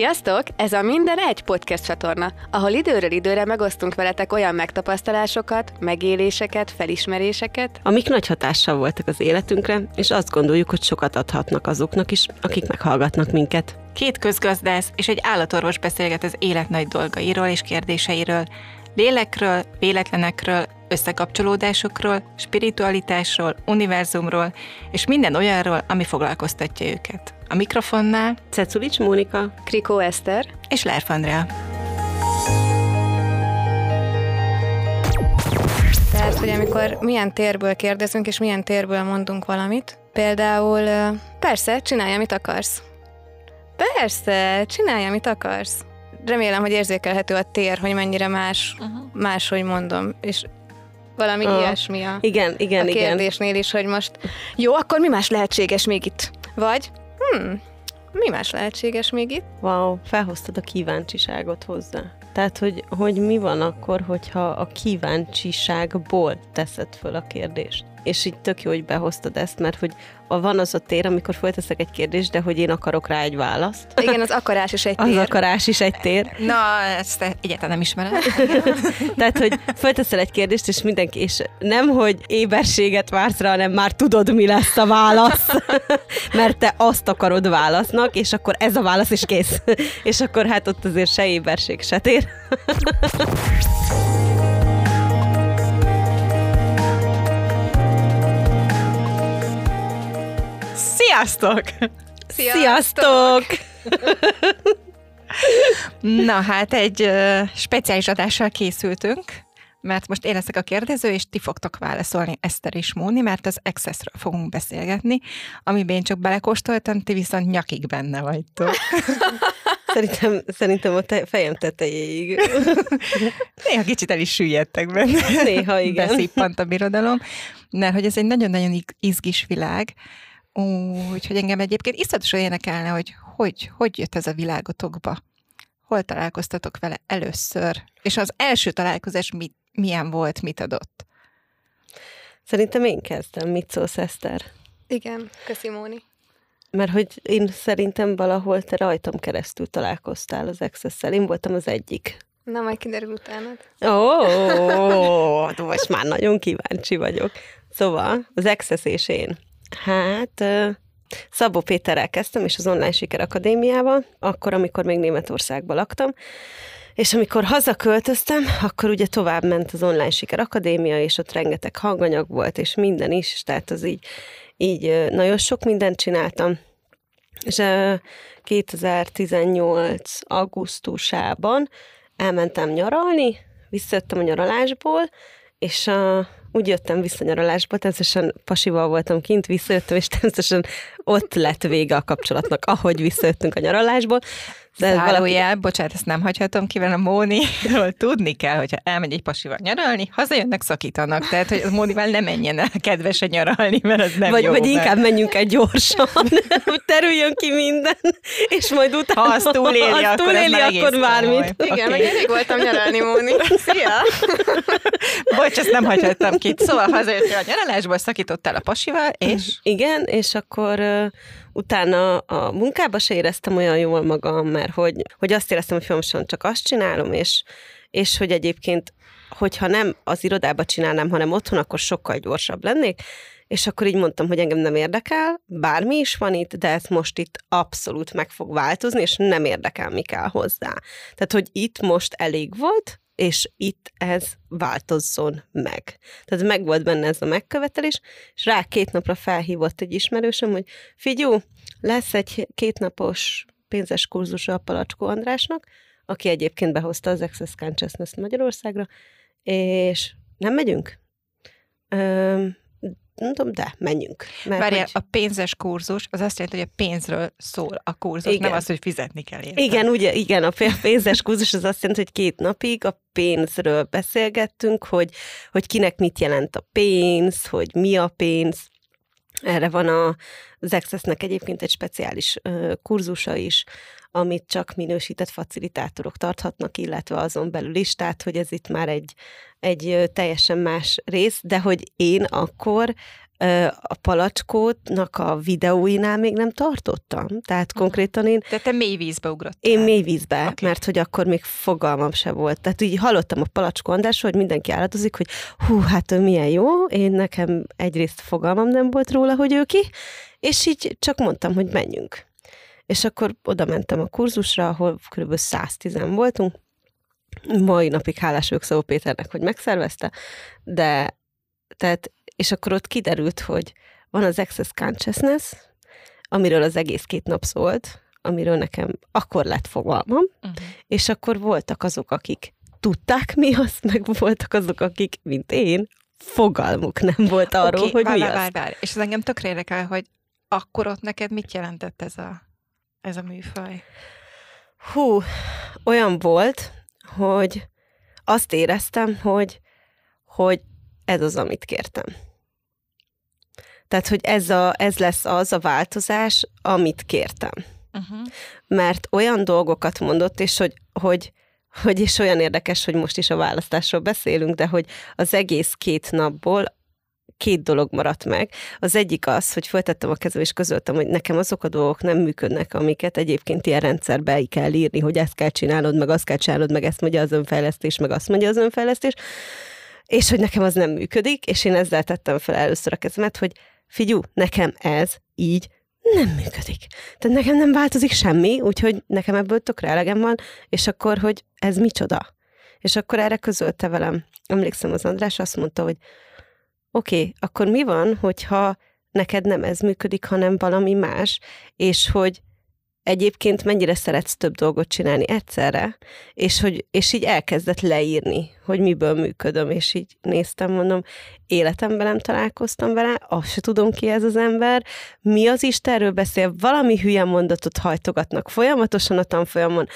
Sziasztok! Ez a Minden Egy podcast csatorna, ahol időről időre megosztunk veletek olyan megtapasztalásokat, megéléseket, felismeréseket, amik nagy hatással voltak az életünkre, és azt gondoljuk, hogy sokat adhatnak azoknak is, akik meghallgatnak minket. Két közgazdász és egy állatorvos beszélget az élet nagy dolgairól és kérdéseiről, lélekről, véletlenekről, összekapcsolódásokról, spiritualitásról, univerzumról, és minden olyanról, ami foglalkoztatja őket. A mikrofonnál Ceculics Mónika, Krikó Eszter, és Lerf Andrea. Tehát, hogy amikor milyen térből kérdezünk, és milyen térből mondunk valamit, például persze, csinálj, amit akarsz. Persze, csinálj, amit akarsz. Remélem, hogy érzékelhető a tér, hogy mennyire más, uh-huh. máshogy mondom, és valami Ah, ilyesmi a, Igen, igen, a igen. kérdésnél is, hogy most jó, akkor mi más lehetséges még itt? Vagy, hm, mi más lehetséges még itt? Wow, felhoztad a kíváncsiságot hozzá. Tehát, hogy, hogy mi van akkor, hogyha a kíváncsiságból teszed föl a kérdést. És így tök jó, hogy behoztad ezt, mert hogy a- van az a tér, amikor fölteszek egy kérdést, de hogy én akarok rá egy választ. Igen, az akarás is egy Az tér. akarás is egy tér. Na, ezt egyáltalán nem ismered. Tehát, hogy fölteszel egy kérdést, és mindenki, és nem, hogy éberséget vársz rá, hanem már tudod, mi lesz a válasz. Mert te azt akarod válasznak, és akkor ez a válasz is kész. És akkor hát ott azért se éberség, se tér. Sziasztok! Sziasztok! Na hát egy ö, speciális adással készültünk, mert most én leszek a kérdező, és ti fogtok válaszolni Eszter és Móni, mert az Accessről fogunk beszélgetni, amiben én csak belekóstoltam, ti viszont nyakig benne vagytok. Szerintem, szerintem a te fejem tetejéig. Néha kicsit el is süllyedtek benne. Néha igen. Beszippant a birodalom, mert hogy ez egy nagyon-nagyon izgis világ, úgyhogy engem egyébként iszonyatosan érdekelne, hogy, hogy hogy jött ez a világotokba. Hol találkoztatok vele először? És az első találkozás mit, milyen volt, mit adott? Szerintem én kezdtem. Mit szólsz, Eszter? Igen, köszi Móni. Mert hogy én szerintem valahol te rajtam keresztül találkoztál az access Én voltam az egyik. Na, majd kiderül utánad. Ó, most már nagyon kíváncsi vagyok. Szóval, az Access és én. Hát, Szabó Péterrel kezdtem, és az Online Siker Akadémiával, akkor, amikor még Németországban laktam, és amikor hazaköltöztem, akkor ugye tovább ment az Online Siker Akadémia, és ott rengeteg hanganyag volt, és minden is, tehát az így, így nagyon sok mindent csináltam. És ö, 2018. augusztusában elmentem nyaralni, visszajöttem a nyaralásból, és a, úgy jöttem vissza nyaralásból, természetesen pasival voltam kint, visszajöttem, és természetesen ott lett vége a kapcsolatnak, ahogy visszajöttünk a nyaralásból. De ez valaki, Zárójel, bocsánat, ezt nem hagyhatom ki, mert a Móniról tudni kell, hogyha elmegy egy pasival nyaralni, hazajönnek, szakítanak. Tehát, hogy a Mónival nem menjen el kedvesen nyaralni, mert az nem vagy, jó. vagy mert- inkább menjünk egy gyorsan, hogy terüljön ki minden, és majd utána... Ha azt túléli, ha azt akkor ez túléli, már egész akkor bármit. Igen, Oké. meg elég voltam nyaralni, Móni. Szia! Bocs, ezt nem hagyhattam ki. Szóval hazajöttél a nyaralásból, szakítottál a pasival, és Igen, és akkor uh, utána a munkába se éreztem olyan jól magam, mert hogy, hogy azt éreztem, hogy folyamatosan csak azt csinálom, és, és hogy egyébként, hogyha nem az irodába csinálnám, hanem otthon, akkor sokkal gyorsabb lennék, és akkor így mondtam, hogy engem nem érdekel, bármi is van itt, de ez most itt abszolút meg fog változni, és nem érdekel, mi kell hozzá. Tehát, hogy itt most elég volt, és itt ez változzon meg. Tehát meg volt benne ez a megkövetelés, és rá két napra felhívott egy ismerősöm, hogy figyú, lesz egy kétnapos pénzes kurzus a Palacskó Andrásnak, aki egyébként behozta az Access Consciousness Magyarországra, és nem megyünk? Öm, mondom, de, menjünk. Mert várjál, hogy- a pénzes kurzus, az azt jelenti, hogy a pénzről szól a kurzus, Igen. nem az, hogy fizetni kell érte. Igen, ugye, igen, a pé- pénzes kurzus az azt jelenti, hogy két napig a pénzről beszélgettünk, hogy, hogy kinek mit jelent a pénz, hogy mi a pénz. Erre van a, az Accessnek egyébként egy speciális ö, kurzusa is, amit csak minősített facilitátorok tarthatnak, illetve azon belül is, tehát hogy ez itt már egy, egy teljesen más rész, de hogy én akkor a palacskótnak a videóinál még nem tartottam. Tehát konkrétan én... De te mély vízbe ugrottál. Én mély vízbe, okay. mert hogy akkor még fogalmam se volt. Tehát így hallottam a palacskó Andrásról, hogy mindenki álladozik, hogy hú, hát ő milyen jó, én nekem egyrészt fogalmam nem volt róla, hogy ő ki, és így csak mondtam, hogy menjünk. És akkor oda mentem a kurzusra, ahol kb. 110 voltunk, mai napig hálás vagyok Szabó Péternek, hogy megszervezte, de tehát, és akkor ott kiderült, hogy van az Access Consciousness, amiről az egész két nap szólt, amiről nekem akkor lett fogalmam, uh-huh. és akkor voltak azok, akik tudták mi az, meg voltak azok, akik, mint én, fogalmuk nem volt arról, okay, hogy vár, mi vár, az. Vár, vár. És ez engem tökre érdekel, hogy akkor ott neked mit jelentett ez a, ez a műfaj? Hú, olyan volt, hogy azt éreztem, hogy, hogy ez az, amit kértem. Tehát, hogy ez, a, ez lesz az a változás, amit kértem. Uh-huh. Mert olyan dolgokat mondott, és hogy, hogy, hogy és olyan érdekes, hogy most is a választásról beszélünk, de hogy az egész két napból két dolog maradt meg. Az egyik az, hogy föltettem a kezem és közöltem, hogy nekem azok a dolgok nem működnek, amiket egyébként ilyen rendszerbe kell írni, hogy ezt kell csinálnod, meg azt kell csinálnod, meg ezt mondja az önfejlesztés, meg azt mondja az önfejlesztés, és hogy nekem az nem működik, és én ezzel tettem fel először a kezemet, hogy figyú, nekem ez így nem működik. Tehát nekem nem változik semmi, úgyhogy nekem ebből tökre elegem van, és akkor, hogy ez micsoda? És akkor erre közölte velem. Emlékszem, az András azt mondta, hogy oké, okay, akkor mi van, hogyha neked nem ez működik, hanem valami más, és hogy egyébként mennyire szeretsz több dolgot csinálni egyszerre, és, hogy, és így elkezdett leírni, hogy miből működöm, és így néztem, mondom, életemben nem találkoztam vele, azt se tudom ki ez az ember, mi az Istenről beszél, valami hülye mondatot hajtogatnak folyamatosan a tanfolyamon,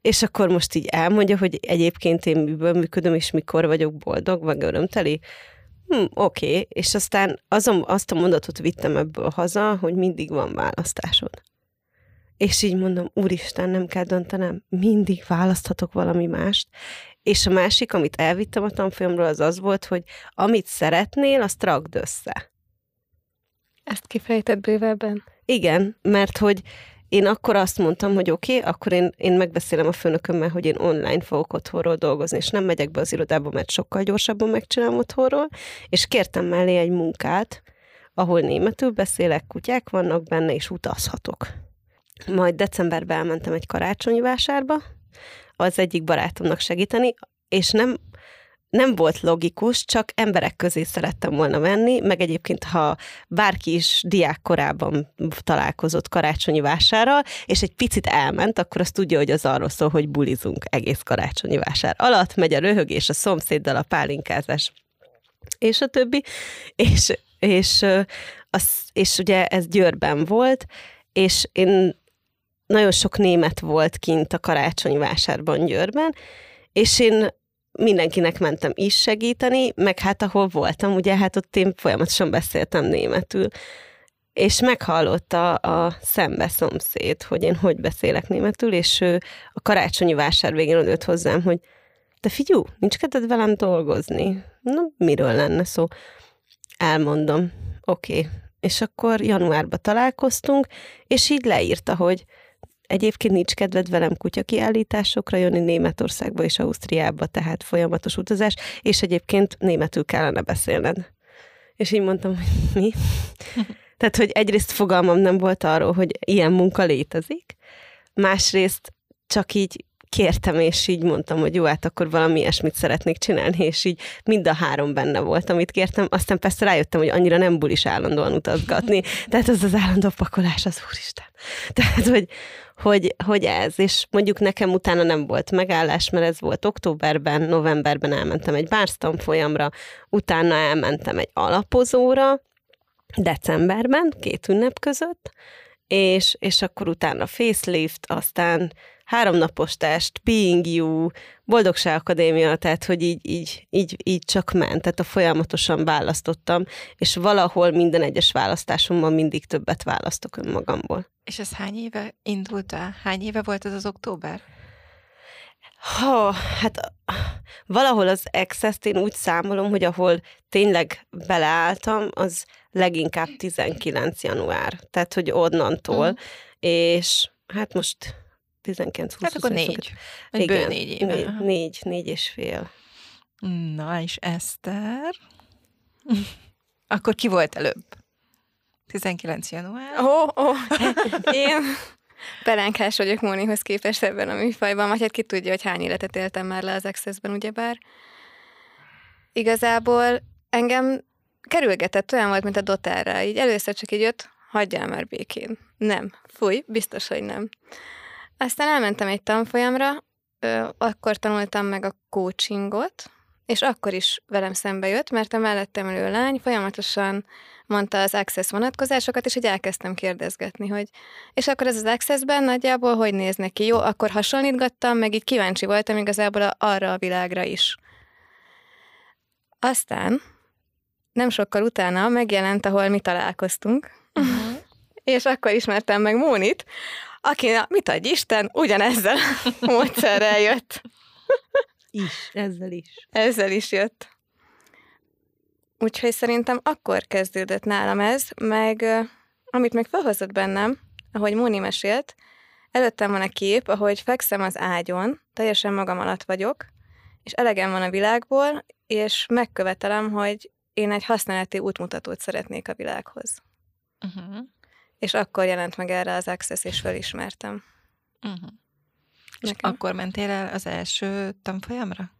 és akkor most így elmondja, hogy egyébként én miből működöm, és mikor vagyok boldog, vagy örömteli, hm, oké, okay. és aztán azon, azt a mondatot vittem ebből haza, hogy mindig van választásod. És így mondom, úristen, nem kell döntenem, mindig választhatok valami mást. És a másik, amit elvittem a tanfolyamról, az az volt, hogy amit szeretnél, azt rakd össze. Ezt kifejtett bővebben? Igen, mert hogy én akkor azt mondtam, hogy oké, okay, akkor én, én megbeszélem a főnökömmel, hogy én online fogok otthonról dolgozni, és nem megyek be az irodába, mert sokkal gyorsabban megcsinálom otthonról, és kértem mellé egy munkát, ahol németül beszélek, kutyák vannak benne, és utazhatok. Majd decemberben elmentem egy karácsonyi vásárba, az egyik barátomnak segíteni, és nem nem volt logikus, csak emberek közé szerettem volna menni, meg egyébként, ha bárki is diák korában találkozott karácsonyi vásárral, és egy picit elment, akkor azt tudja, hogy az arról szól, hogy bulizunk egész karácsonyi vásár alatt, megy a röhögés a szomszéddal, a pálinkázás, és a többi, és, és, az, és ugye ez Győrben volt, és én nagyon sok német volt kint a karácsonyi vásárban Győrben, és én mindenkinek mentem is segíteni, meg hát ahol voltam, ugye hát ott én folyamatosan beszéltem németül. És meghallotta a szembe szomszéd, hogy én hogy beszélek németül, és ő a karácsonyi vásár végén odött hozzám, hogy te figyú, nincs kedved velem dolgozni? Na, miről lenne szó? Elmondom. Oké. Okay. És akkor januárban találkoztunk, és így leírta, hogy Egyébként nincs kedved velem kutyakiállításokra jönni Németországba és Ausztriába, tehát folyamatos utazás, és egyébként németül kellene beszélned. És így mondtam, hogy mi? tehát, hogy egyrészt fogalmam nem volt arról, hogy ilyen munka létezik, másrészt csak így kértem, és így mondtam, hogy jó, hát akkor valami ilyesmit szeretnék csinálni, és így mind a három benne volt, amit kértem. Aztán persze rájöttem, hogy annyira nem bulis állandóan utazgatni. Tehát az az állandó pakolás, az úristen. Tehát, hogy, hogy, hogy ez, és mondjuk nekem utána nem volt megállás, mert ez volt októberben, novemberben elmentem egy bárstam folyamra, utána elmentem egy alapozóra, decemberben, két ünnep között, és, és akkor utána facelift, aztán háromnapos test, Being You, Boldogság Akadémia, tehát hogy így, így, így, így csak ment, tehát a folyamatosan választottam, és valahol minden egyes választásomban mindig többet választok önmagamból. És ez hány éve indult el? Hány éve volt ez az október? Ha, hát valahol az access én úgy számolom, hogy ahol tényleg beleálltam, az leginkább 19 január. Tehát, hogy onnantól. Mm. És hát most 19 20 Hát akkor négy. Vagy Igen, bő négy éve. Négy, négy, négy és fél. Na, és Eszter? akkor ki volt előbb? 19 január? Ó, oh, ó, oh, én pelenkás vagyok Mónihoz képest ebben a műfajban, vagy hát ki tudja, hogy hány életet éltem már le az Access-ben, ugyebár. Igazából engem kerülgetett, olyan volt, mint a dotárra. Így először csak így jött, hagyjál már békén. Nem. Fúj, biztos, hogy nem. Aztán elmentem egy tanfolyamra, ö, akkor tanultam meg a coachingot, és akkor is velem szembe jött, mert a mellettem ülő lány folyamatosan mondta az Access vonatkozásokat, és így elkezdtem kérdezgetni, hogy és akkor ez az Accessben nagyjából hogy néz neki? Jó, akkor hasonlítgattam, meg így kíváncsi voltam igazából arra a világra is. Aztán nem sokkal utána megjelent, ahol mi találkoztunk, Uh-huh. és akkor ismertem meg Mónit, aki, na, mit adj Isten, ugyanezzel a módszerrel jött. Is, ezzel is. Ezzel is jött. Úgyhogy szerintem akkor kezdődött nálam ez, meg amit még felhozott bennem, ahogy Móni mesélt, előttem van a kép, ahogy fekszem az ágyon, teljesen magam alatt vagyok, és elegem van a világból, és megkövetelem, hogy én egy használati útmutatót szeretnék a világhoz. Uh-huh. És akkor jelent meg erre az Access, és felismertem. Uh-huh. És akkor mentél el az első tanfolyamra?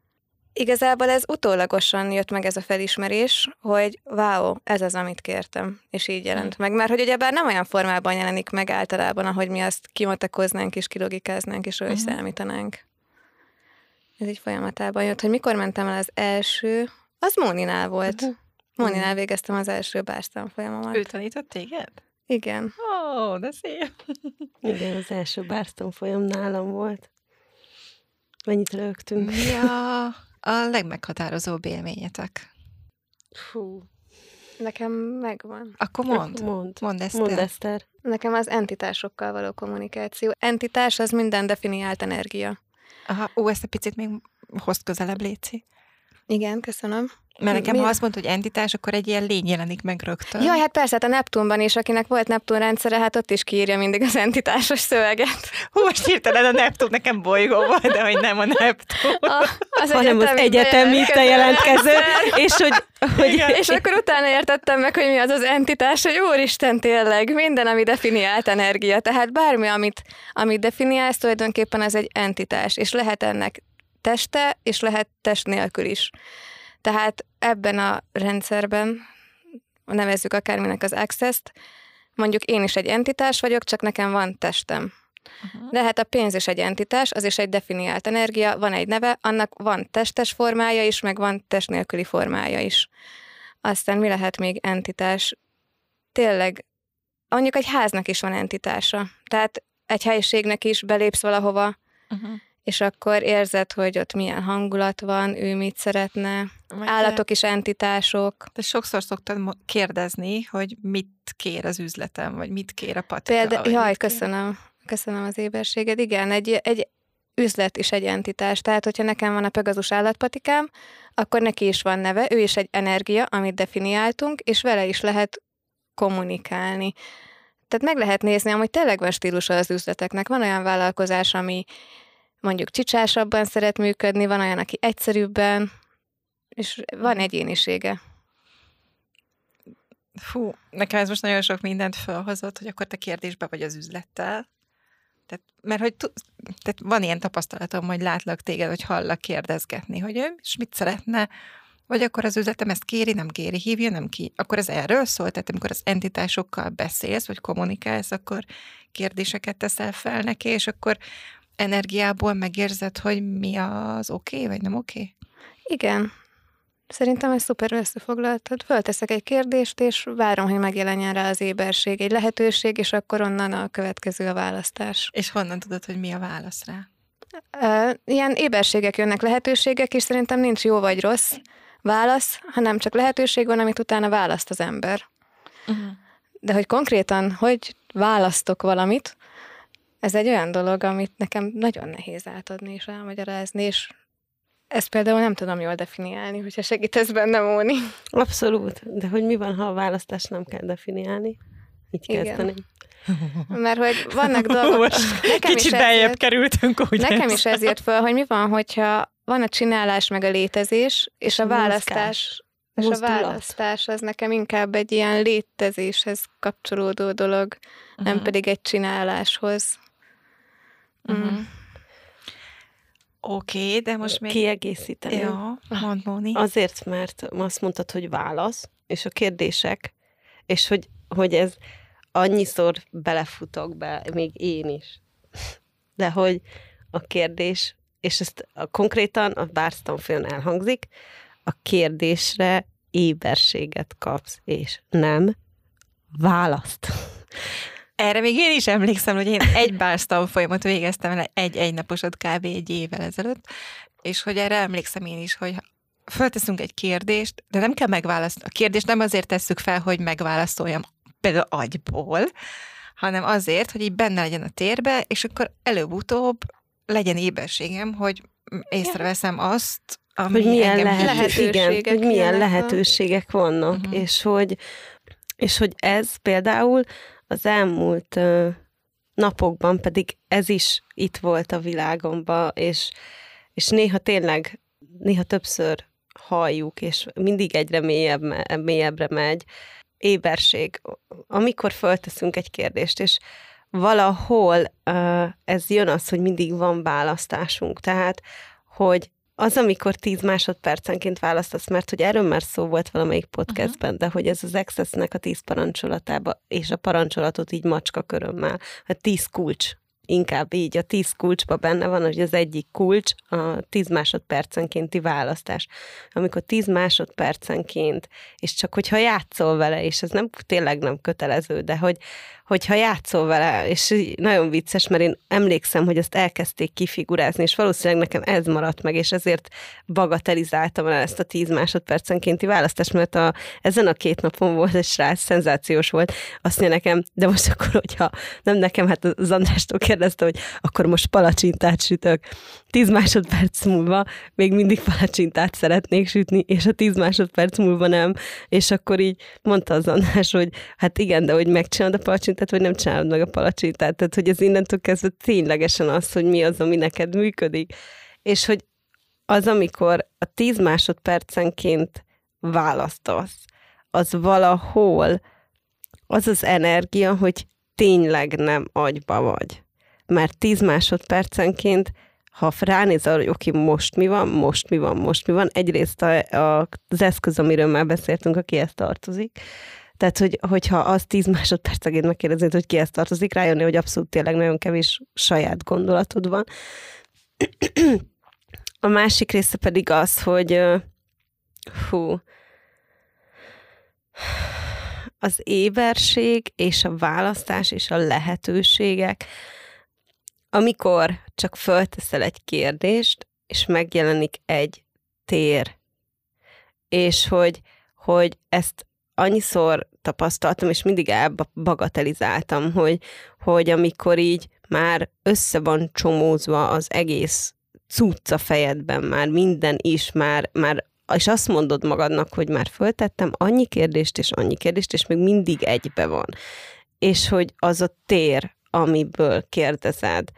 Igazából ez utólagosan jött meg ez a felismerés, hogy wow, ez az, amit kértem, és így jelent meg. Mert hogy ugyebár nem olyan formában jelenik meg általában, ahogy mi azt kimatakoznánk és kilogikáznánk és uh-huh. Mhm. számítanánk. Ez így folyamatában jött, hogy mikor mentem el az első, az Móninál volt. Uh-huh. Móninál végeztem az első bársztanfolyamomat. Ő tanított téged? Igen. Ó, oh, de szép. Igen, az első bárston folyam nálam volt. Mennyit rögtünk. Mi a, a legmeghatározóbb élményetek? Fú. Nekem megvan. Akkor. Mond. Mondd ezt Mondd, el. Eszter. Nekem az entitásokkal való kommunikáció. Entitás az minden definiált energia. Aha, ó, ezt egy picit még hozd közelebb, Léci. Igen, köszönöm. Mert nekem, Mi- ha azt mondod, hogy entitás, akkor egy ilyen lény jelenik meg rögtön. Jaj, hát persze, hát a Neptunban is, akinek volt Neptun rendszere, hát ott is kiírja mindig az entitásos szöveget. Hú, most hirtelen a Neptun nekem bolygó volt, de hogy nem a Neptun. A, az Hanem az egyetemi te jelentkező, és hogy, hogy Igen. És akkor utána értettem meg, hogy mi az az entitás, hogy úristen tényleg, minden, ami definiált energia. Tehát bármi, amit, amit definiálsz, tulajdonképpen az egy entitás, és lehet ennek teste, és lehet test nélkül is. Tehát ebben a rendszerben, nevezzük akárminek az access-t, mondjuk én is egy entitás vagyok, csak nekem van testem. Uh-huh. De hát a pénz is egy entitás, az is egy definiált energia, van egy neve, annak van testes formája is, meg van test nélküli formája is. Aztán mi lehet még entitás? Tényleg, mondjuk egy háznak is van entitása. Tehát egy helyiségnek is belépsz valahova, Uh-huh. És akkor érzed, hogy ott milyen hangulat van, ő mit szeretne. Állatok is entitások. Te sokszor szoktad kérdezni, hogy mit kér az üzletem, vagy mit kér a patika. Vagy jaj, mit kér. köszönöm. Köszönöm az éberséged. Igen, egy, egy üzlet is egy entitás. Tehát, hogyha nekem van a Pegazus állatpatikám, akkor neki is van neve, ő is egy energia, amit definiáltunk, és vele is lehet kommunikálni. Tehát meg lehet nézni, amúgy tényleg van stílusa az üzleteknek. Van olyan vállalkozás, ami mondjuk csicsásabban szeret működni, van olyan, aki egyszerűbben, és van egyénisége. Fú, nekem ez most nagyon sok mindent felhozott, hogy akkor te kérdésbe vagy az üzlettel. Tehát, mert hogy tehát van ilyen tapasztalatom, hogy látlak téged, hogy hallak kérdezgetni, hogy ő is mit szeretne, vagy akkor az üzletem ezt kéri, nem kéri, hívja, nem ki. Akkor ez erről szól, tehát amikor az entitásokkal beszélsz, vagy kommunikálsz, akkor kérdéseket teszel fel neki, és akkor energiából megérzed, hogy mi az oké, okay, vagy nem oké? Okay? Igen. Szerintem ezt szuper összefoglaltad. Fölteszek egy kérdést, és várom, hogy megjelenjen rá az éberség, egy lehetőség, és akkor onnan a következő a választás. És honnan tudod, hogy mi a válasz rá? Ilyen éberségek jönnek lehetőségek, és szerintem nincs jó vagy rossz válasz, hanem csak lehetőség van, amit utána választ az ember. Uh-huh. De hogy konkrétan, hogy választok valamit, ez egy olyan dolog, amit nekem nagyon nehéz átadni és elmagyarázni, és ezt például nem tudom jól definiálni, hogyha segítesz benne, Móni. Abszolút. De hogy mi van, ha a választást nem kell definiálni? Így Igen. kezdeném. Mert hogy vannak dolgok... Most nekem kicsit is beljebb ezért- kerültünk, ugye? Nekem is ez jött föl, hogy mi van, hogyha van a csinálás meg a létezés, és a választás, és a választás az nekem inkább egy ilyen létezéshez kapcsolódó dolog, nem Mhm. pedig egy csináláshoz. Mhm. Oké, de most még... Kiegészíteni. Ja, mondd, Móni. Azért, mert azt mondtad, hogy válasz, és a kérdések, és hogy, hogy ez annyiszor belefutok be, még én is. De hogy a kérdés, és ezt a, konkrétan a Bársztanfilm elhangzik, a kérdésre éberséget kapsz, és nem választ. Erre még én is emlékszem, hogy én egy bársztan folyamot végeztem el egy egynaposat kb. egy évvel ezelőtt, és hogy erre emlékszem én is, hogy fölteszünk egy kérdést, de nem kell megválasztani. A kérdést nem azért tesszük fel, hogy megválaszoljam például agyból, hanem azért, hogy így benne legyen a térbe, és akkor előbb-utóbb legyen éberségem, hogy észreveszem azt, ami hogy milyen engem lehet, lehetőségek igen, hogy milyen lehetőségek vannak, uh-huh. és hogy és hogy ez például az elmúlt napokban pedig ez is itt volt a világomban, és, és néha tényleg, néha többször halljuk, és mindig egyre mélyebb, mélyebbre megy, éberség, amikor fölteszünk egy kérdést, és valahol ez jön az, hogy mindig van választásunk. Tehát, hogy az, amikor 10 másodpercenként választasz, mert hogy erről már szó volt valamelyik podcastben, uh-huh. de hogy ez az Accessnek a 10 parancsolatába, és a parancsolatot így macska körömmel, a 10 kulcs, inkább így, a 10 kulcsba benne van, hogy az egyik kulcs a 10 másodpercenkénti választás. Amikor 10 másodpercenként, és csak hogyha játszol vele, és ez nem tényleg nem kötelező, de hogy, hogyha játszol vele, és nagyon vicces, mert én emlékszem, hogy ezt elkezdték kifigurázni, és valószínűleg nekem ez maradt meg, és ezért bagatelizáltam el ezt a 10 másodpercenkénti választást, mert a, ezen a két napon volt egy srác, szenzációs volt, azt mondja nekem, de most akkor, hogyha nem nekem, hát az Andrástól kérdezte, hogy akkor most palacsintát sütök. 10 másodperc múlva még mindig palacsintát szeretnék sütni, és a 10 másodperc múlva nem. És akkor így mondta az András, hogy hát igen, de hogy megcsinálod a palacsintát, vagy nem csinálod meg a palacsintát. Tehát, hogy ez innentől kezdve ténylegesen az, hogy mi az, ami neked működik. És hogy az, amikor a 10 másodpercenként választasz, az valahol az az energia, hogy tényleg nem agyba vagy. Mert 10 másodpercenként, ha ránézel, hogy oké, most mi van, most mi van, most mi van, egyrészt a, a, az eszköz, amiről már beszéltünk, aki ezt tartozik, tehát, hogy, hogyha az 10 másodpercenként megkérdezed, hogy ki ezt tartozik, rájönni, hogy abszolút tényleg nagyon kevés saját gondolatod van. A másik része pedig az, hogy hú, az éberség és a választás és a lehetőségek, amikor csak fölteszel egy kérdést, és megjelenik egy tér, és hogy, hogy ezt annyiszor tapasztaltam, és mindig elbagatelizáltam, hogy, hogy amikor így már össze van csomózva az egész cucca fejedben, már minden is, már, már és azt mondod magadnak, hogy már föltettem annyi kérdést és annyi kérdést, és még mindig egybe van. És hogy az a tér, amiből kérdezed.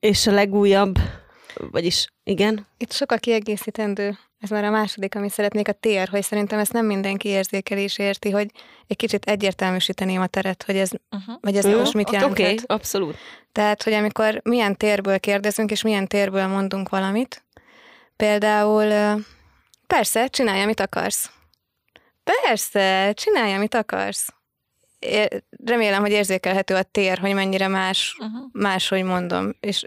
És a legújabb, vagyis igen, Itt sok a kiegészítendő. Ez már a második, amit szeretnék, a tér, hogy szerintem ezt nem mindenki érzékel és érti, hogy egy kicsit egyértelműsíteném a teret, hogy ez, Uh-huh. vagy ez Jó, most mit oké, jelent. okay, abszolút. Tehát, hogy amikor milyen térből kérdezünk, és milyen térből mondunk valamit, például persze, csinálj, amit akarsz. Persze, csinálj, amit akarsz. É- Remélem, hogy érzékelhető a tér, hogy mennyire más, Uh-huh. máshogy mondom, és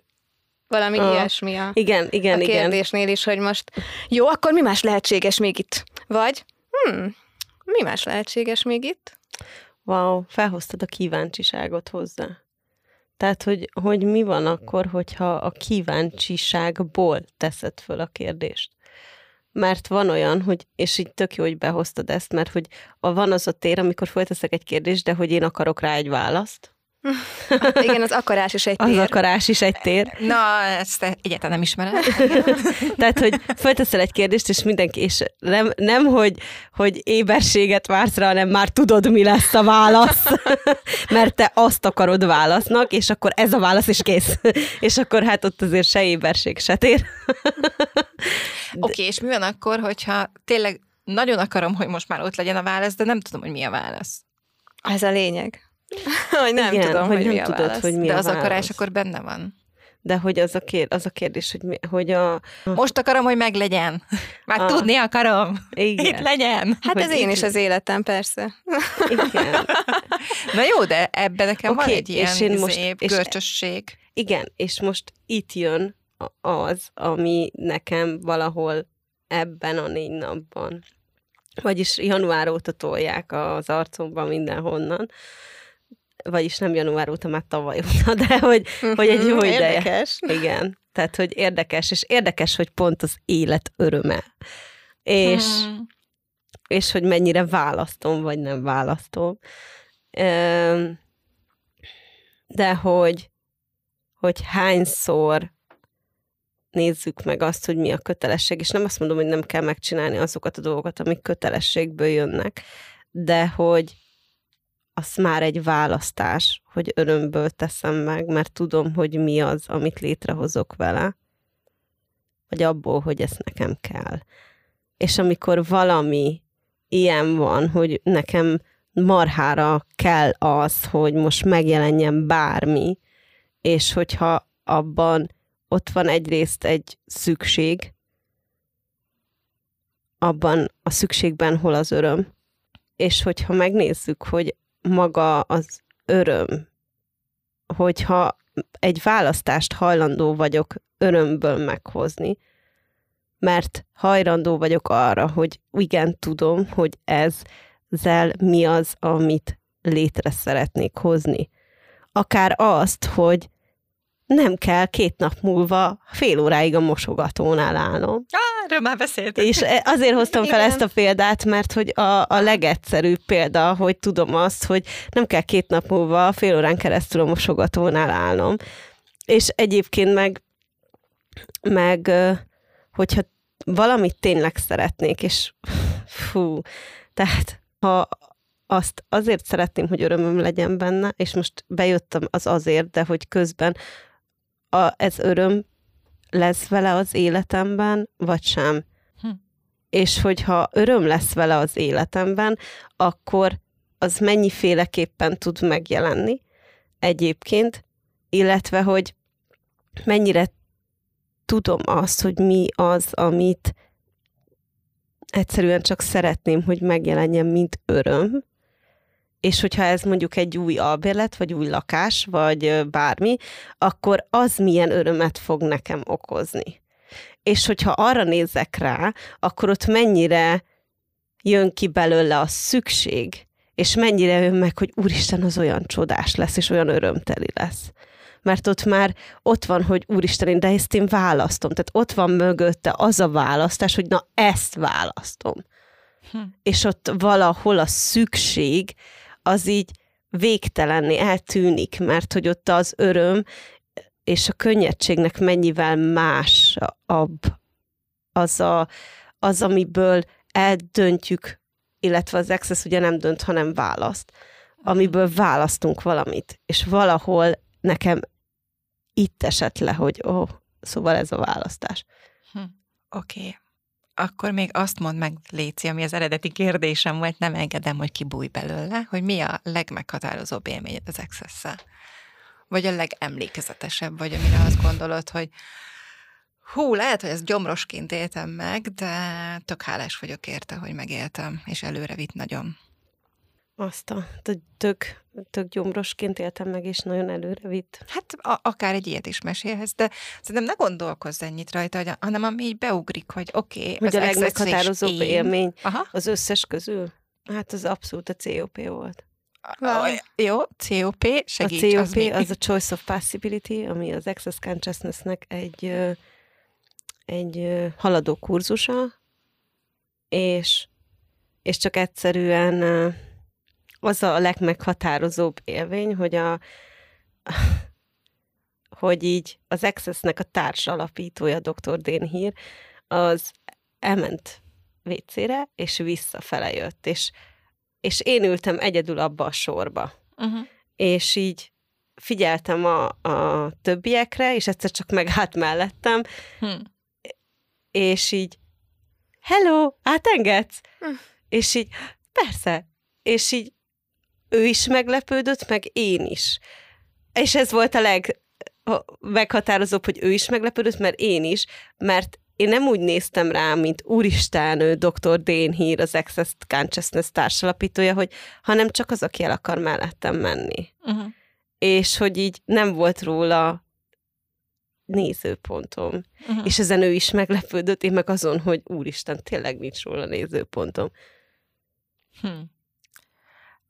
valami Ah, ilyesmi a, Igen, igen, a igen. kérdésnél is, hogy most jó, akkor mi más lehetséges még itt? Vagy, hm, mi más lehetséges még itt? Wow, felhoztad a kíváncsiságot hozzá. Tehát, hogy, hogy mi van akkor, hogyha a kíváncsiságból teszed föl a kérdést. Mert van olyan, hogy, és így tök jó, hogy behoztad ezt, mert hogy a, van az a tér, amikor fölteszek egy kérdést, de hogy én akarok rá egy választ, Igen, az akarás is egy Az tér. akarás is egy tér. Na, ezt egyáltalán nem ismerem. Tehát, hogy fölteszel egy kérdést, és mindenki, és nem, nem hogy, hogy éberséget vársz rá, hanem már tudod, mi lesz a válasz, mert te azt akarod válasznak, és akkor ez a válasz is kész. És akkor hát ott azért se éberség, se tér. Oké, okay, és mi van akkor, hogyha tényleg nagyon akarom, hogy most már ott legyen a válasz, de nem tudom, hogy mi a válasz. Ez a lényeg. Hogy nem Igen, tudom, hogy hogy, nem mi a tudod, válasz. hogy mi de a az akarás akkor benne van. De hogy az a, kér, az a kérdés, hogy, mi, hogy a... Most akarom, hogy meglegyen. Már Ah. tudni akarom. Igen. Itt legyen. Hát Hogy ez én is az életem, persze. Igen. Na jó, de ebben nekem van Oké, egy ilyen és én most- izé, és- görcsösség. Igen, és most itt jön a- az, ami nekem valahol ebben a négy napban, vagyis január óta tolják az arcomban mindenhonnan, vagyis nem január óta, már tavaly óta, de hogy, hogy egy jó Mhm, ideje. Érdekes. Igen, tehát, hogy érdekes, és érdekes, hogy pont az élet öröme. És, Hmm. és hogy mennyire választom, vagy nem választom. De hogy, hogy hányszor nézzük meg azt, hogy mi a kötelesség, és nem azt mondom, hogy nem kell megcsinálni azokat a dolgokat, amik kötelességből jönnek, de hogy az már egy választás, hogy örömből teszem meg, mert tudom, hogy mi az, amit létrehozok vele, vagy abból, hogy ez nekem kell. És amikor valami ilyen van, hogy nekem marhára kell az, hogy most megjelenjen bármi, és hogyha abban ott van egyrészt egy szükség, abban a szükségben hol az öröm. És hogyha megnézzük, hogy maga az öröm, hogyha egy választást hajlandó vagyok örömből meghozni, mert hajlandó vagyok arra, hogy igen, tudom, hogy ez ezzel mi az, amit létre szeretnék hozni. Akár azt, hogy nem kell két nap múlva fél óráig a mosogatónál állnom. Ah, erről már beszéltünk. És e- azért hoztam fel Igen. ezt a példát, mert hogy a, a legegyszerűbb példa, hogy tudom azt, hogy nem kell két nap múlva fél órán keresztül a mosogatónál állnom. És egyébként meg, meg hogyha valamit tényleg szeretnék, és fú, tehát ha azt azért szeretném, hogy örömöm legyen benne, és most bejöttem az azért, de hogy közben a, ez öröm lesz vele az életemben, vagy sem. Hm. És hogyha öröm lesz vele az életemben, akkor az mennyiféleképpen tud megjelenni egyébként, illetve hogy mennyire tudom azt, hogy mi az, amit egyszerűen csak szeretném, hogy megjelenjen, mint öröm, és hogyha ez mondjuk egy új albérlet, vagy új lakás, vagy bármi, akkor az milyen örömet fog nekem okozni. És hogyha arra nézek rá, akkor ott mennyire jön ki belőle a szükség, és mennyire jön meg, hogy úristen, az olyan csodás lesz, és olyan örömteli lesz. Mert ott már ott van, hogy úristen, de ezt én választom. Tehát ott van mögötte az a választás, hogy na ezt választom. Hm. És ott valahol a szükség az így végtelenné eltűnik, mert hogy ott az öröm és a könnyedségnek mennyivel másabb az, a, az amiből eldöntjük, illetve az access ugye nem dönt, hanem választ, amiből választunk valamit, és valahol nekem itt esett le, hogy ó, oh, szóval ez a választás. Oké. Okay. Akkor még azt mondd meg, Léci, ami az eredeti kérdésem volt, nem engedem, hogy kibújj belőle, hogy mi a legmeghatározóbb élményed az access Vagy a legemlékezetesebb, vagy amire azt gondolod, hogy hú, lehet, hogy ezt gyomrosként éltem meg, de tök hálás vagyok érte, hogy megéltem, és előre vitt nagyon. Azt a tök, tök gyomrosként éltem meg, és nagyon előre vitt. Hát a, akár egy ilyet is mesélhetsz, de szerintem ne gondolkozz ennyit rajta, hogy- hanem ami így beugrik, hogy oké, okay, Hogy a legmeghatározóbb élmény Aha. az összes közül? Hát az abszolút a COP volt. Wow. Jó, COP, segíts. a COP az, mi? az a Choice of Possibility, ami az Access Consciousness-nek egy, egy haladó kurzusa, és, és csak egyszerűen az a legmeghatározóbb élmény, hogy a, hogy így az Accessnek a társ alapítója, dr. Dén Hír, az elment vécére, és visszafele jött, és, és én ültem egyedül abba a sorba. Uh-huh. És így figyeltem a, a többiekre, és egyszer csak megállt mellettem, hmm. és így, hello, átengedsz? Hmm. És így, persze. És így ő is meglepődött, meg én is. És ez volt a leg meghatározóbb, hogy ő is meglepődött, mert én is, mert én nem úgy néztem rá, mint úristen, ő dr. Dane Hír, az Access Consciousness társalapítója, hogy hanem csak az, aki el akar mellettem menni. Uh-huh. És hogy így nem volt róla nézőpontom. Uh-huh. És ezen ő is meglepődött, én meg azon, hogy úristen, tényleg nincs róla nézőpontom. Hmm.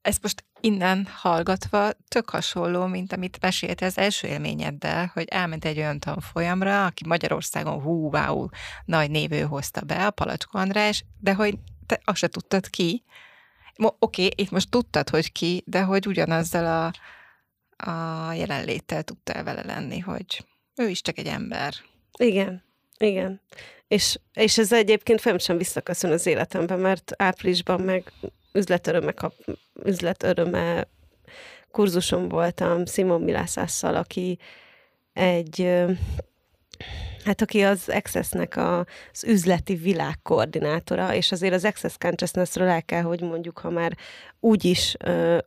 Ezt most innen hallgatva tök hasonló, mint amit mesélte az első élményeddel, hogy elment egy olyan tanfolyamra, aki Magyarországon hú, wow, nagy névő hozta be, a Palacsko András, de hogy te azt se tudtad ki. Oké, okay, itt most tudtad, hogy ki, de hogy ugyanazzal a, a jelenléttel tudtál vele lenni, hogy ő is csak egy ember. Igen, igen. És, és ez egyébként fel sem visszaköszön az életemben, mert áprilisban meg üzletöröme, kap, üzletöröme kurzuson voltam Simon Milászásszal, aki egy Hát aki az Access-nek a, az üzleti világkoordinátora, és azért az Access Consciousness-ről el kell, hogy mondjuk, ha már úgy is,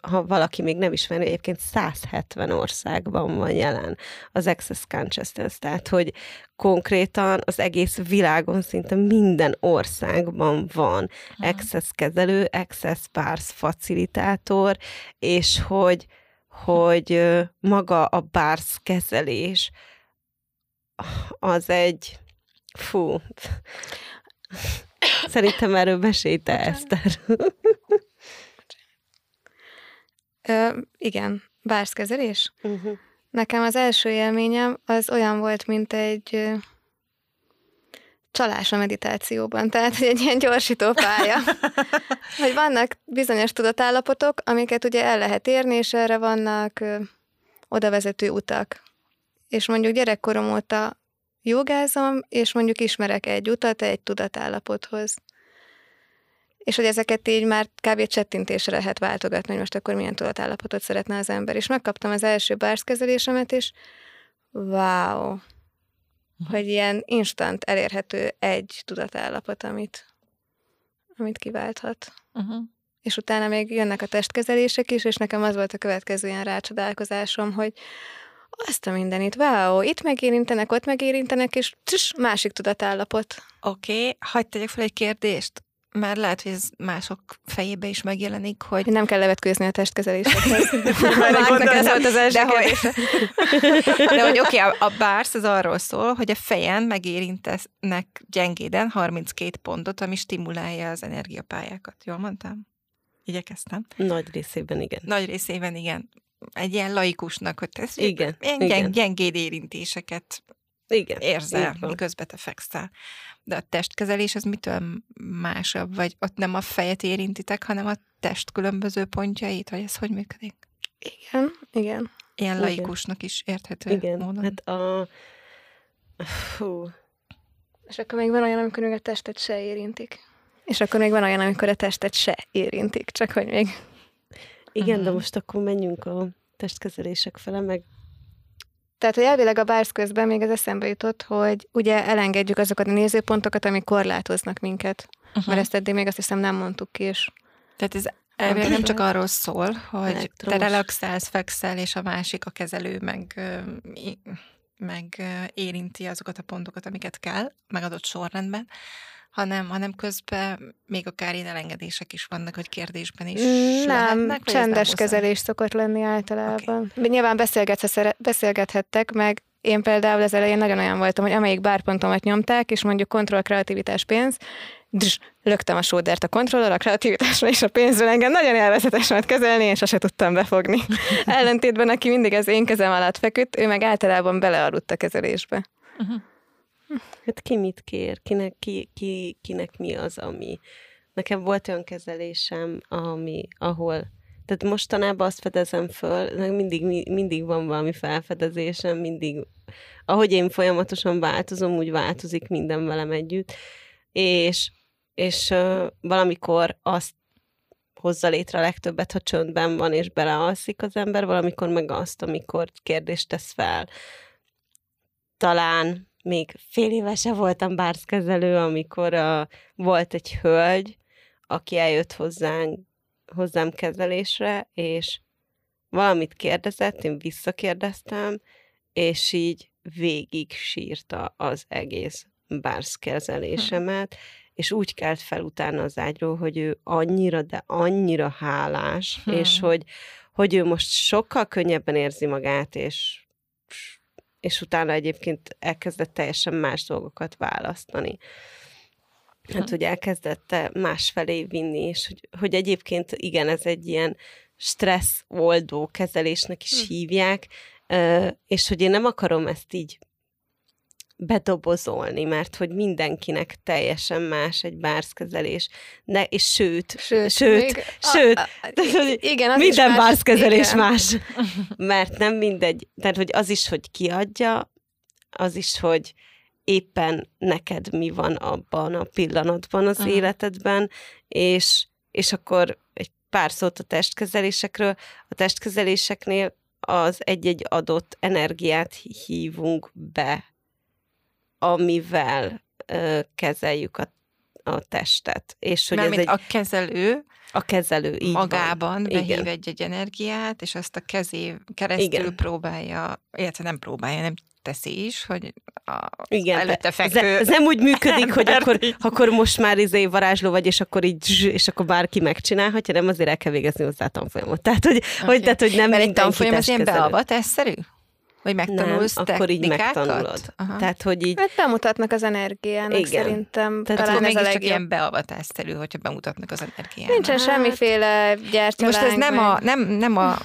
ha valaki még nem ismer, egyébként 170 országban van jelen az Access Consciousness, tehát hogy konkrétan az egész világon szinte minden országban van uh-huh. Access kezelő, Access Pars facilitátor, és hogy, hogy maga a bars kezelés, az egy... Fú. Szerintem erről mesélte Eszter. Ö, igen, bárszkezelés. Uh-huh. Nekem az első élményem az olyan volt, mint egy csalás a meditációban, tehát egy ilyen gyorsító pálya. hogy vannak bizonyos tudatállapotok, amiket ugye el lehet érni, és erre vannak ö, oda vezető utak és mondjuk gyerekkorom óta jogázom, és mondjuk ismerek egy utat egy tudatállapothoz. És hogy ezeket így már kb. csettintésre lehet váltogatni, hogy most akkor milyen tudatállapotot szeretne az ember. És megkaptam az első bárszkezelésemet, és wow, uh-huh. hogy ilyen instant elérhető egy tudatállapot, amit, amit kiválthat. Uh-huh. És utána még jönnek a testkezelések is, és nekem az volt a következő ilyen rácsodálkozásom, hogy azt a mindenit, wow, itt megérintenek, ott megérintenek, és tss, másik tudatállapot. Oké, okay, hagyd tegyek fel egy kérdést, mert lehet, hogy ez mások fejébe is megjelenik, hogy... Nem kell levetkőzni a testkezelésekhez. ez volt az első de hogy, de hogy oké, okay, a, a bársz az arról szól, hogy a fejen megérintenek gyengéden 32 pontot, ami stimulálja az energiapályákat. Jól mondtam? Igyekeztem. Nagy részében igen. Nagy részében igen egy ilyen laikusnak, hogy ez igen, ilyen igen. gyengéd érintéseket igen, érzel, miközben te fekszel. De a testkezelés az mitől másabb? Vagy ott nem a fejet érintitek, hanem a test különböző pontjait? Vagy ez hogy működik? Igen, igen. Ilyen igen. laikusnak is érthető igen. módon. Hát a... Fú. És akkor még van olyan, amikor még a testet se érintik. És akkor még van olyan, amikor a testet se érintik, csak hogy még igen, uh-huh. de most akkor menjünk a testkezelések fele, meg tehát, hogy elvileg a bársz közben még az eszembe jutott, hogy ugye elengedjük azokat a nézőpontokat, amik korlátoznak minket. Uh-huh. Mert ezt eddig még azt hiszem nem mondtuk ki, és... Tehát ez elvileg nem csak arról szól, hogy Elektromos. te relaxálsz, fekszel, és a másik, a kezelő meg, meg érinti azokat a pontokat, amiket kell, megadott sorrendben, hanem, hanem közben még akár ilyen elengedések is vannak, hogy kérdésben is Nem, lehetnek, csendes nem kezelés szokott lenni általában. Okay. Nyilván beszélgethettek, meg én például az elején nagyon olyan voltam, hogy amelyik bárpontomat nyomták, és mondjuk kontroll, kreativitás, pénz, drz, löktem a sódert a kontrollal, a kreativitásra és a pénzről engem nagyon élvezetes volt kezelni, és sose tudtam befogni. Ellentétben, aki mindig az én kezem alatt feküdt, ő meg általában belealudt a kezelésbe. Uh-huh. Hát ki mit kér, kinek, ki, ki, kinek mi az, ami... Nekem volt olyan kezelésem, ami, ahol Tehát mostanában azt fedezem föl, mindig, mindig van valami felfedezésem, mindig, ahogy én folyamatosan változom, úgy változik minden velem együtt, és, és uh, valamikor azt hozza létre a legtöbbet, ha csöndben van, és belealszik az ember, valamikor meg azt, amikor kérdést tesz fel. Talán még fél évese voltam bárszkezelő, amikor uh, volt egy hölgy, aki eljött hozzánk, hozzám kezelésre, és valamit kérdezett, én visszakérdeztem, és így végig sírta az egész bárszkezelésemet, és úgy kelt fel utána az ágyról, hogy ő annyira, de annyira hálás, hmm. és hogy, hogy ő most sokkal könnyebben érzi magát, és és utána egyébként elkezdett teljesen más dolgokat választani. Hát, hogy elkezdette másfelé vinni, és hogy, hogy egyébként igen, ez egy ilyen stressz oldó kezelésnek is hm. hívják, és hogy én nem akarom ezt így bedobozolni, mert hogy mindenkinek teljesen más egy bárszkezelés, de, és sőt, sőt, sőt, még, sőt a, a, igen, az minden bárszkezelés igen. más, mert nem mindegy, tehát hogy az is, hogy kiadja, az is, hogy éppen neked mi van abban a pillanatban az uh-huh. életedben, és, és akkor egy pár szót a testkezelésekről. A testkezeléseknél az egy-egy adott energiát hívunk be amivel ö, kezeljük a, a testet. És hogy ez egy, a kezelő a kezelő így magában van. behív Igen. egy-egy energiát, és azt a kezé keresztül Igen. próbálja, illetve nem próbálja, nem teszi is, hogy a Igen, előtte fekvő ez, ez nem úgy működik, hogy akkor, akkor most már izé varázsló vagy, és akkor így, és akkor bárki megcsinálhatja, nem azért el kell végezni hozzá a tanfolyamot. Tehát, hogy, okay. hogy, tehát, hogy nem Mert egy tanfolyam az ilyen beavatásszerű? Vagy megtanulsz nem, akkor így megtanulod. Aha. Tehát, hogy így... Hát bemutatnak az energiának Igen. szerintem. Tehát talán ez a legjobb. ilyen beavatásszerű, hogyha bemutatnak az energiának. Nincsen hát... semmiféle gyertyaláng. Most ez nem a, nem, nem a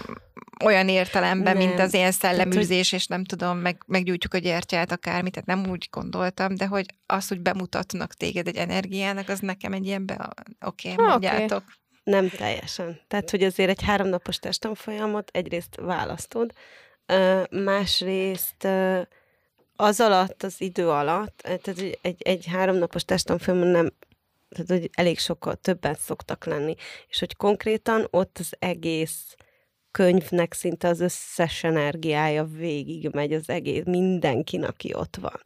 olyan értelemben, nem. mint az ilyen szelleműzés, és nem tudom, meg, meggyújtjuk a gyertyát, akármit, tehát nem úgy gondoltam, de hogy az, hogy bemutatnak téged egy energiának, az nekem egy ilyen be... Oké, okay, mondjátok. Okay. Nem teljesen. Tehát, hogy azért egy háromnapos testamfolyamot egyrészt választod, másrészt az alatt, az idő alatt, tehát egy, egy háromnapos testamfolyamon nem, tehát hogy elég sokkal többen szoktak lenni, és hogy konkrétan ott az egész könyvnek szinte az összes energiája végig megy az egész, mindenkin, aki ott van.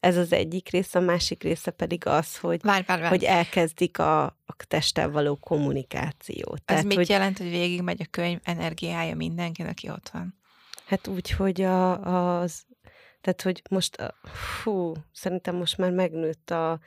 Ez az egyik része, a másik része pedig az, hogy, várj, várj, várj. hogy elkezdik a, a testtel való kommunikációt. Ez Tehát, mit hogy, jelent, hogy végig megy a könyv energiája mindenkin, aki ott van? Hát úgy, hogy a, az, tehát hogy most, fú, szerintem most már megnőtt a,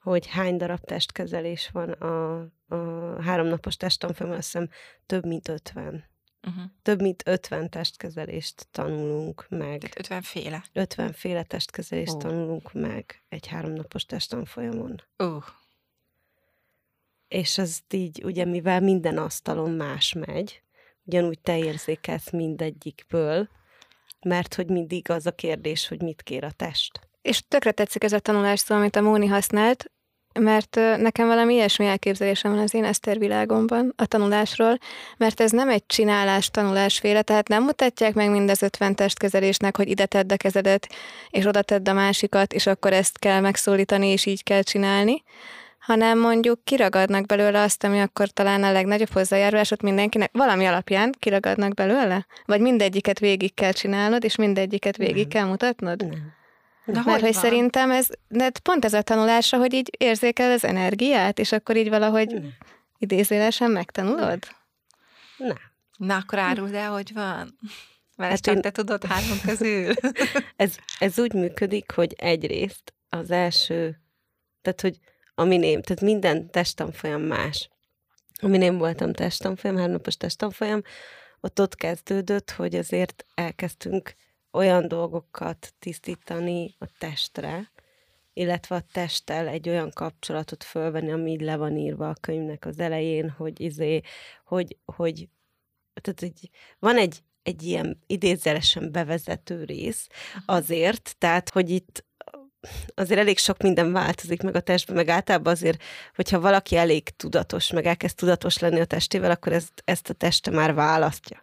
hogy hány darab testkezelés van a, a háromnapos testanfolyamon, azt hiszem több mint ötven. Uh-huh. Több mint 50 testkezelést tanulunk meg. Tehát 50 féle? 50 féle testkezelést uh. tanulunk meg egy háromnapos testanfolyamon. Uh. És az így, ugye mivel minden asztalon más megy, ugyanúgy te érzékelsz mindegyikből, mert hogy mindig az a kérdés, hogy mit kér a test. És tökre tetszik ez a tanulás szó, amit a Móni használt, mert nekem valami ilyesmi elképzelésem van az én esztervilágomban a tanulásról, mert ez nem egy csinálás tanulásféle, tehát nem mutatják meg mind az ötven testkezelésnek, hogy ide tedd a kezedet, és oda tedd a másikat, és akkor ezt kell megszólítani, és így kell csinálni, hanem mondjuk kiragadnak belőle azt, ami akkor talán a legnagyobb hozzájárulásot mindenkinek, valami alapján kiragadnak belőle? Vagy mindegyiket végig kell csinálnod, és mindegyiket végig kell mutatnod? Na, Mert hogy, hogy szerintem ez, de pont ez a tanulása, hogy így érzékel az energiát, és akkor így valahogy Nem. idézélesen megtanulod? Nem. Na, akkor áruld el, hogy van. Mert hát csak én... te tudod három közül. ez, ez úgy működik, hogy egyrészt az első, tehát hogy amin én, tehát minden testamfolyam más. Amin én voltam testamfolyam, háromnapos testamfolyam, ott ott kezdődött, hogy azért elkezdtünk olyan dolgokat tisztítani a testre, illetve a testtel egy olyan kapcsolatot fölvenni, ami így le van írva a könyvnek az elején, hogy izé, hogy, hogy tehát egy, van egy, egy ilyen idézelesen bevezető rész azért, tehát, hogy itt azért elég sok minden változik meg a testben, meg általában azért, hogyha valaki elég tudatos, meg elkezd tudatos lenni a testével, akkor ezt, ezt a teste már választja.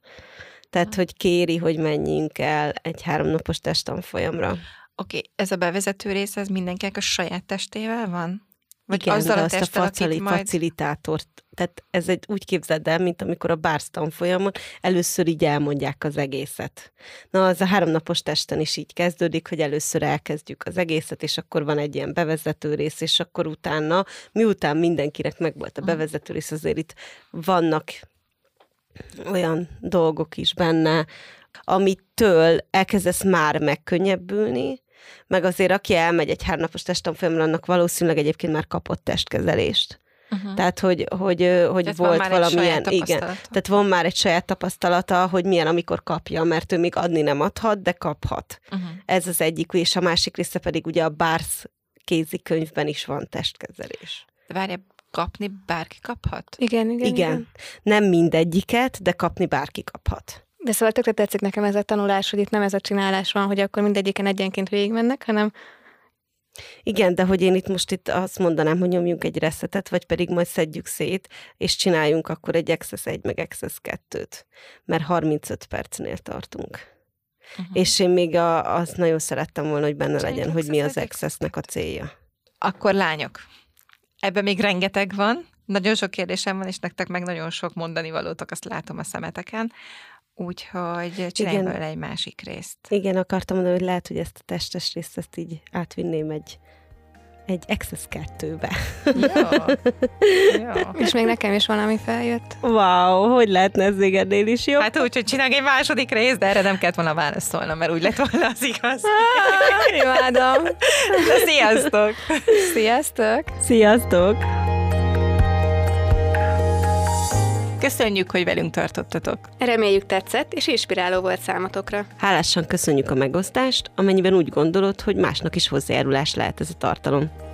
Tehát, hogy kéri, hogy menjünk el egy háromnapos testtanfolyamra. Oké, okay, ez a bevezető rész, ez mindenkinek a saját testével van? Vagy Igen, azzal a, azt a facili, majd... facilitátort, tehát ez egy úgy képzeld el, mint amikor a bársz tanfolyamon először így elmondják az egészet. Na, az a háromnapos testen is így kezdődik, hogy először elkezdjük az egészet, és akkor van egy ilyen bevezető rész, és akkor utána, miután mindenkinek megvolt a bevezető rész, azért itt vannak olyan dolgok is benne, amitől elkezdesz már megkönnyebbülni, meg azért aki elmegy egy hárnapos testtanfolyamra, annak valószínűleg egyébként már kapott testkezelést. Uh-huh. Tehát, hogy, hogy, hogy tehát volt valamilyen, igen, tehát van már egy saját tapasztalata, hogy milyen, amikor kapja, mert ő még adni nem adhat, de kaphat. Uh-huh. Ez az egyik, és a másik része pedig ugye a Bársz kézikönyvben is van testkezelés. De várj, kapni bárki kaphat? Igen, igen, igen. igen. Nem mindegyiket, de kapni bárki kaphat. De szóval tökre tetszik nekem ez a tanulás, hogy itt nem ez a csinálás van, hogy akkor mindegyiken egyenként végigmennek, hanem igen, de hogy én itt most itt azt mondanám, hogy nyomjunk egy reszetet, vagy pedig majd szedjük szét, és csináljunk akkor egy Access 1 meg Access 2-t, mert 35 percnél tartunk. Uh-huh. És én még a, azt nagyon szerettem volna, hogy benne legyen, hogy mi az Accessnek a célja. Akkor lányok, ebben még rengeteg van, nagyon sok kérdésem van, és nektek meg nagyon sok mondani valótok, azt látom a szemeteken. Úgyhogy csináljunk belőle egy másik részt. Igen, akartam mondani, hogy lehet, hogy ezt a testes részt ezt így átvinném egy egy Access 2-be. Jó. Jó. És még nekem is valami feljött. Wow, hogy lehetne ez ennél is jó? Hát úgy, hogy csinálj egy második részt, de erre nem kellett volna válaszolnom, mert úgy lett volna az igaz. Imádom. De sziasztok! Sziasztok! Sziasztok! Köszönjük, hogy velünk tartottatok. Reméljük tetszett, és inspiráló volt számotokra. Hálásan köszönjük a megosztást, amennyiben úgy gondolod, hogy másnak is hozzájárulás lehet ez a tartalom.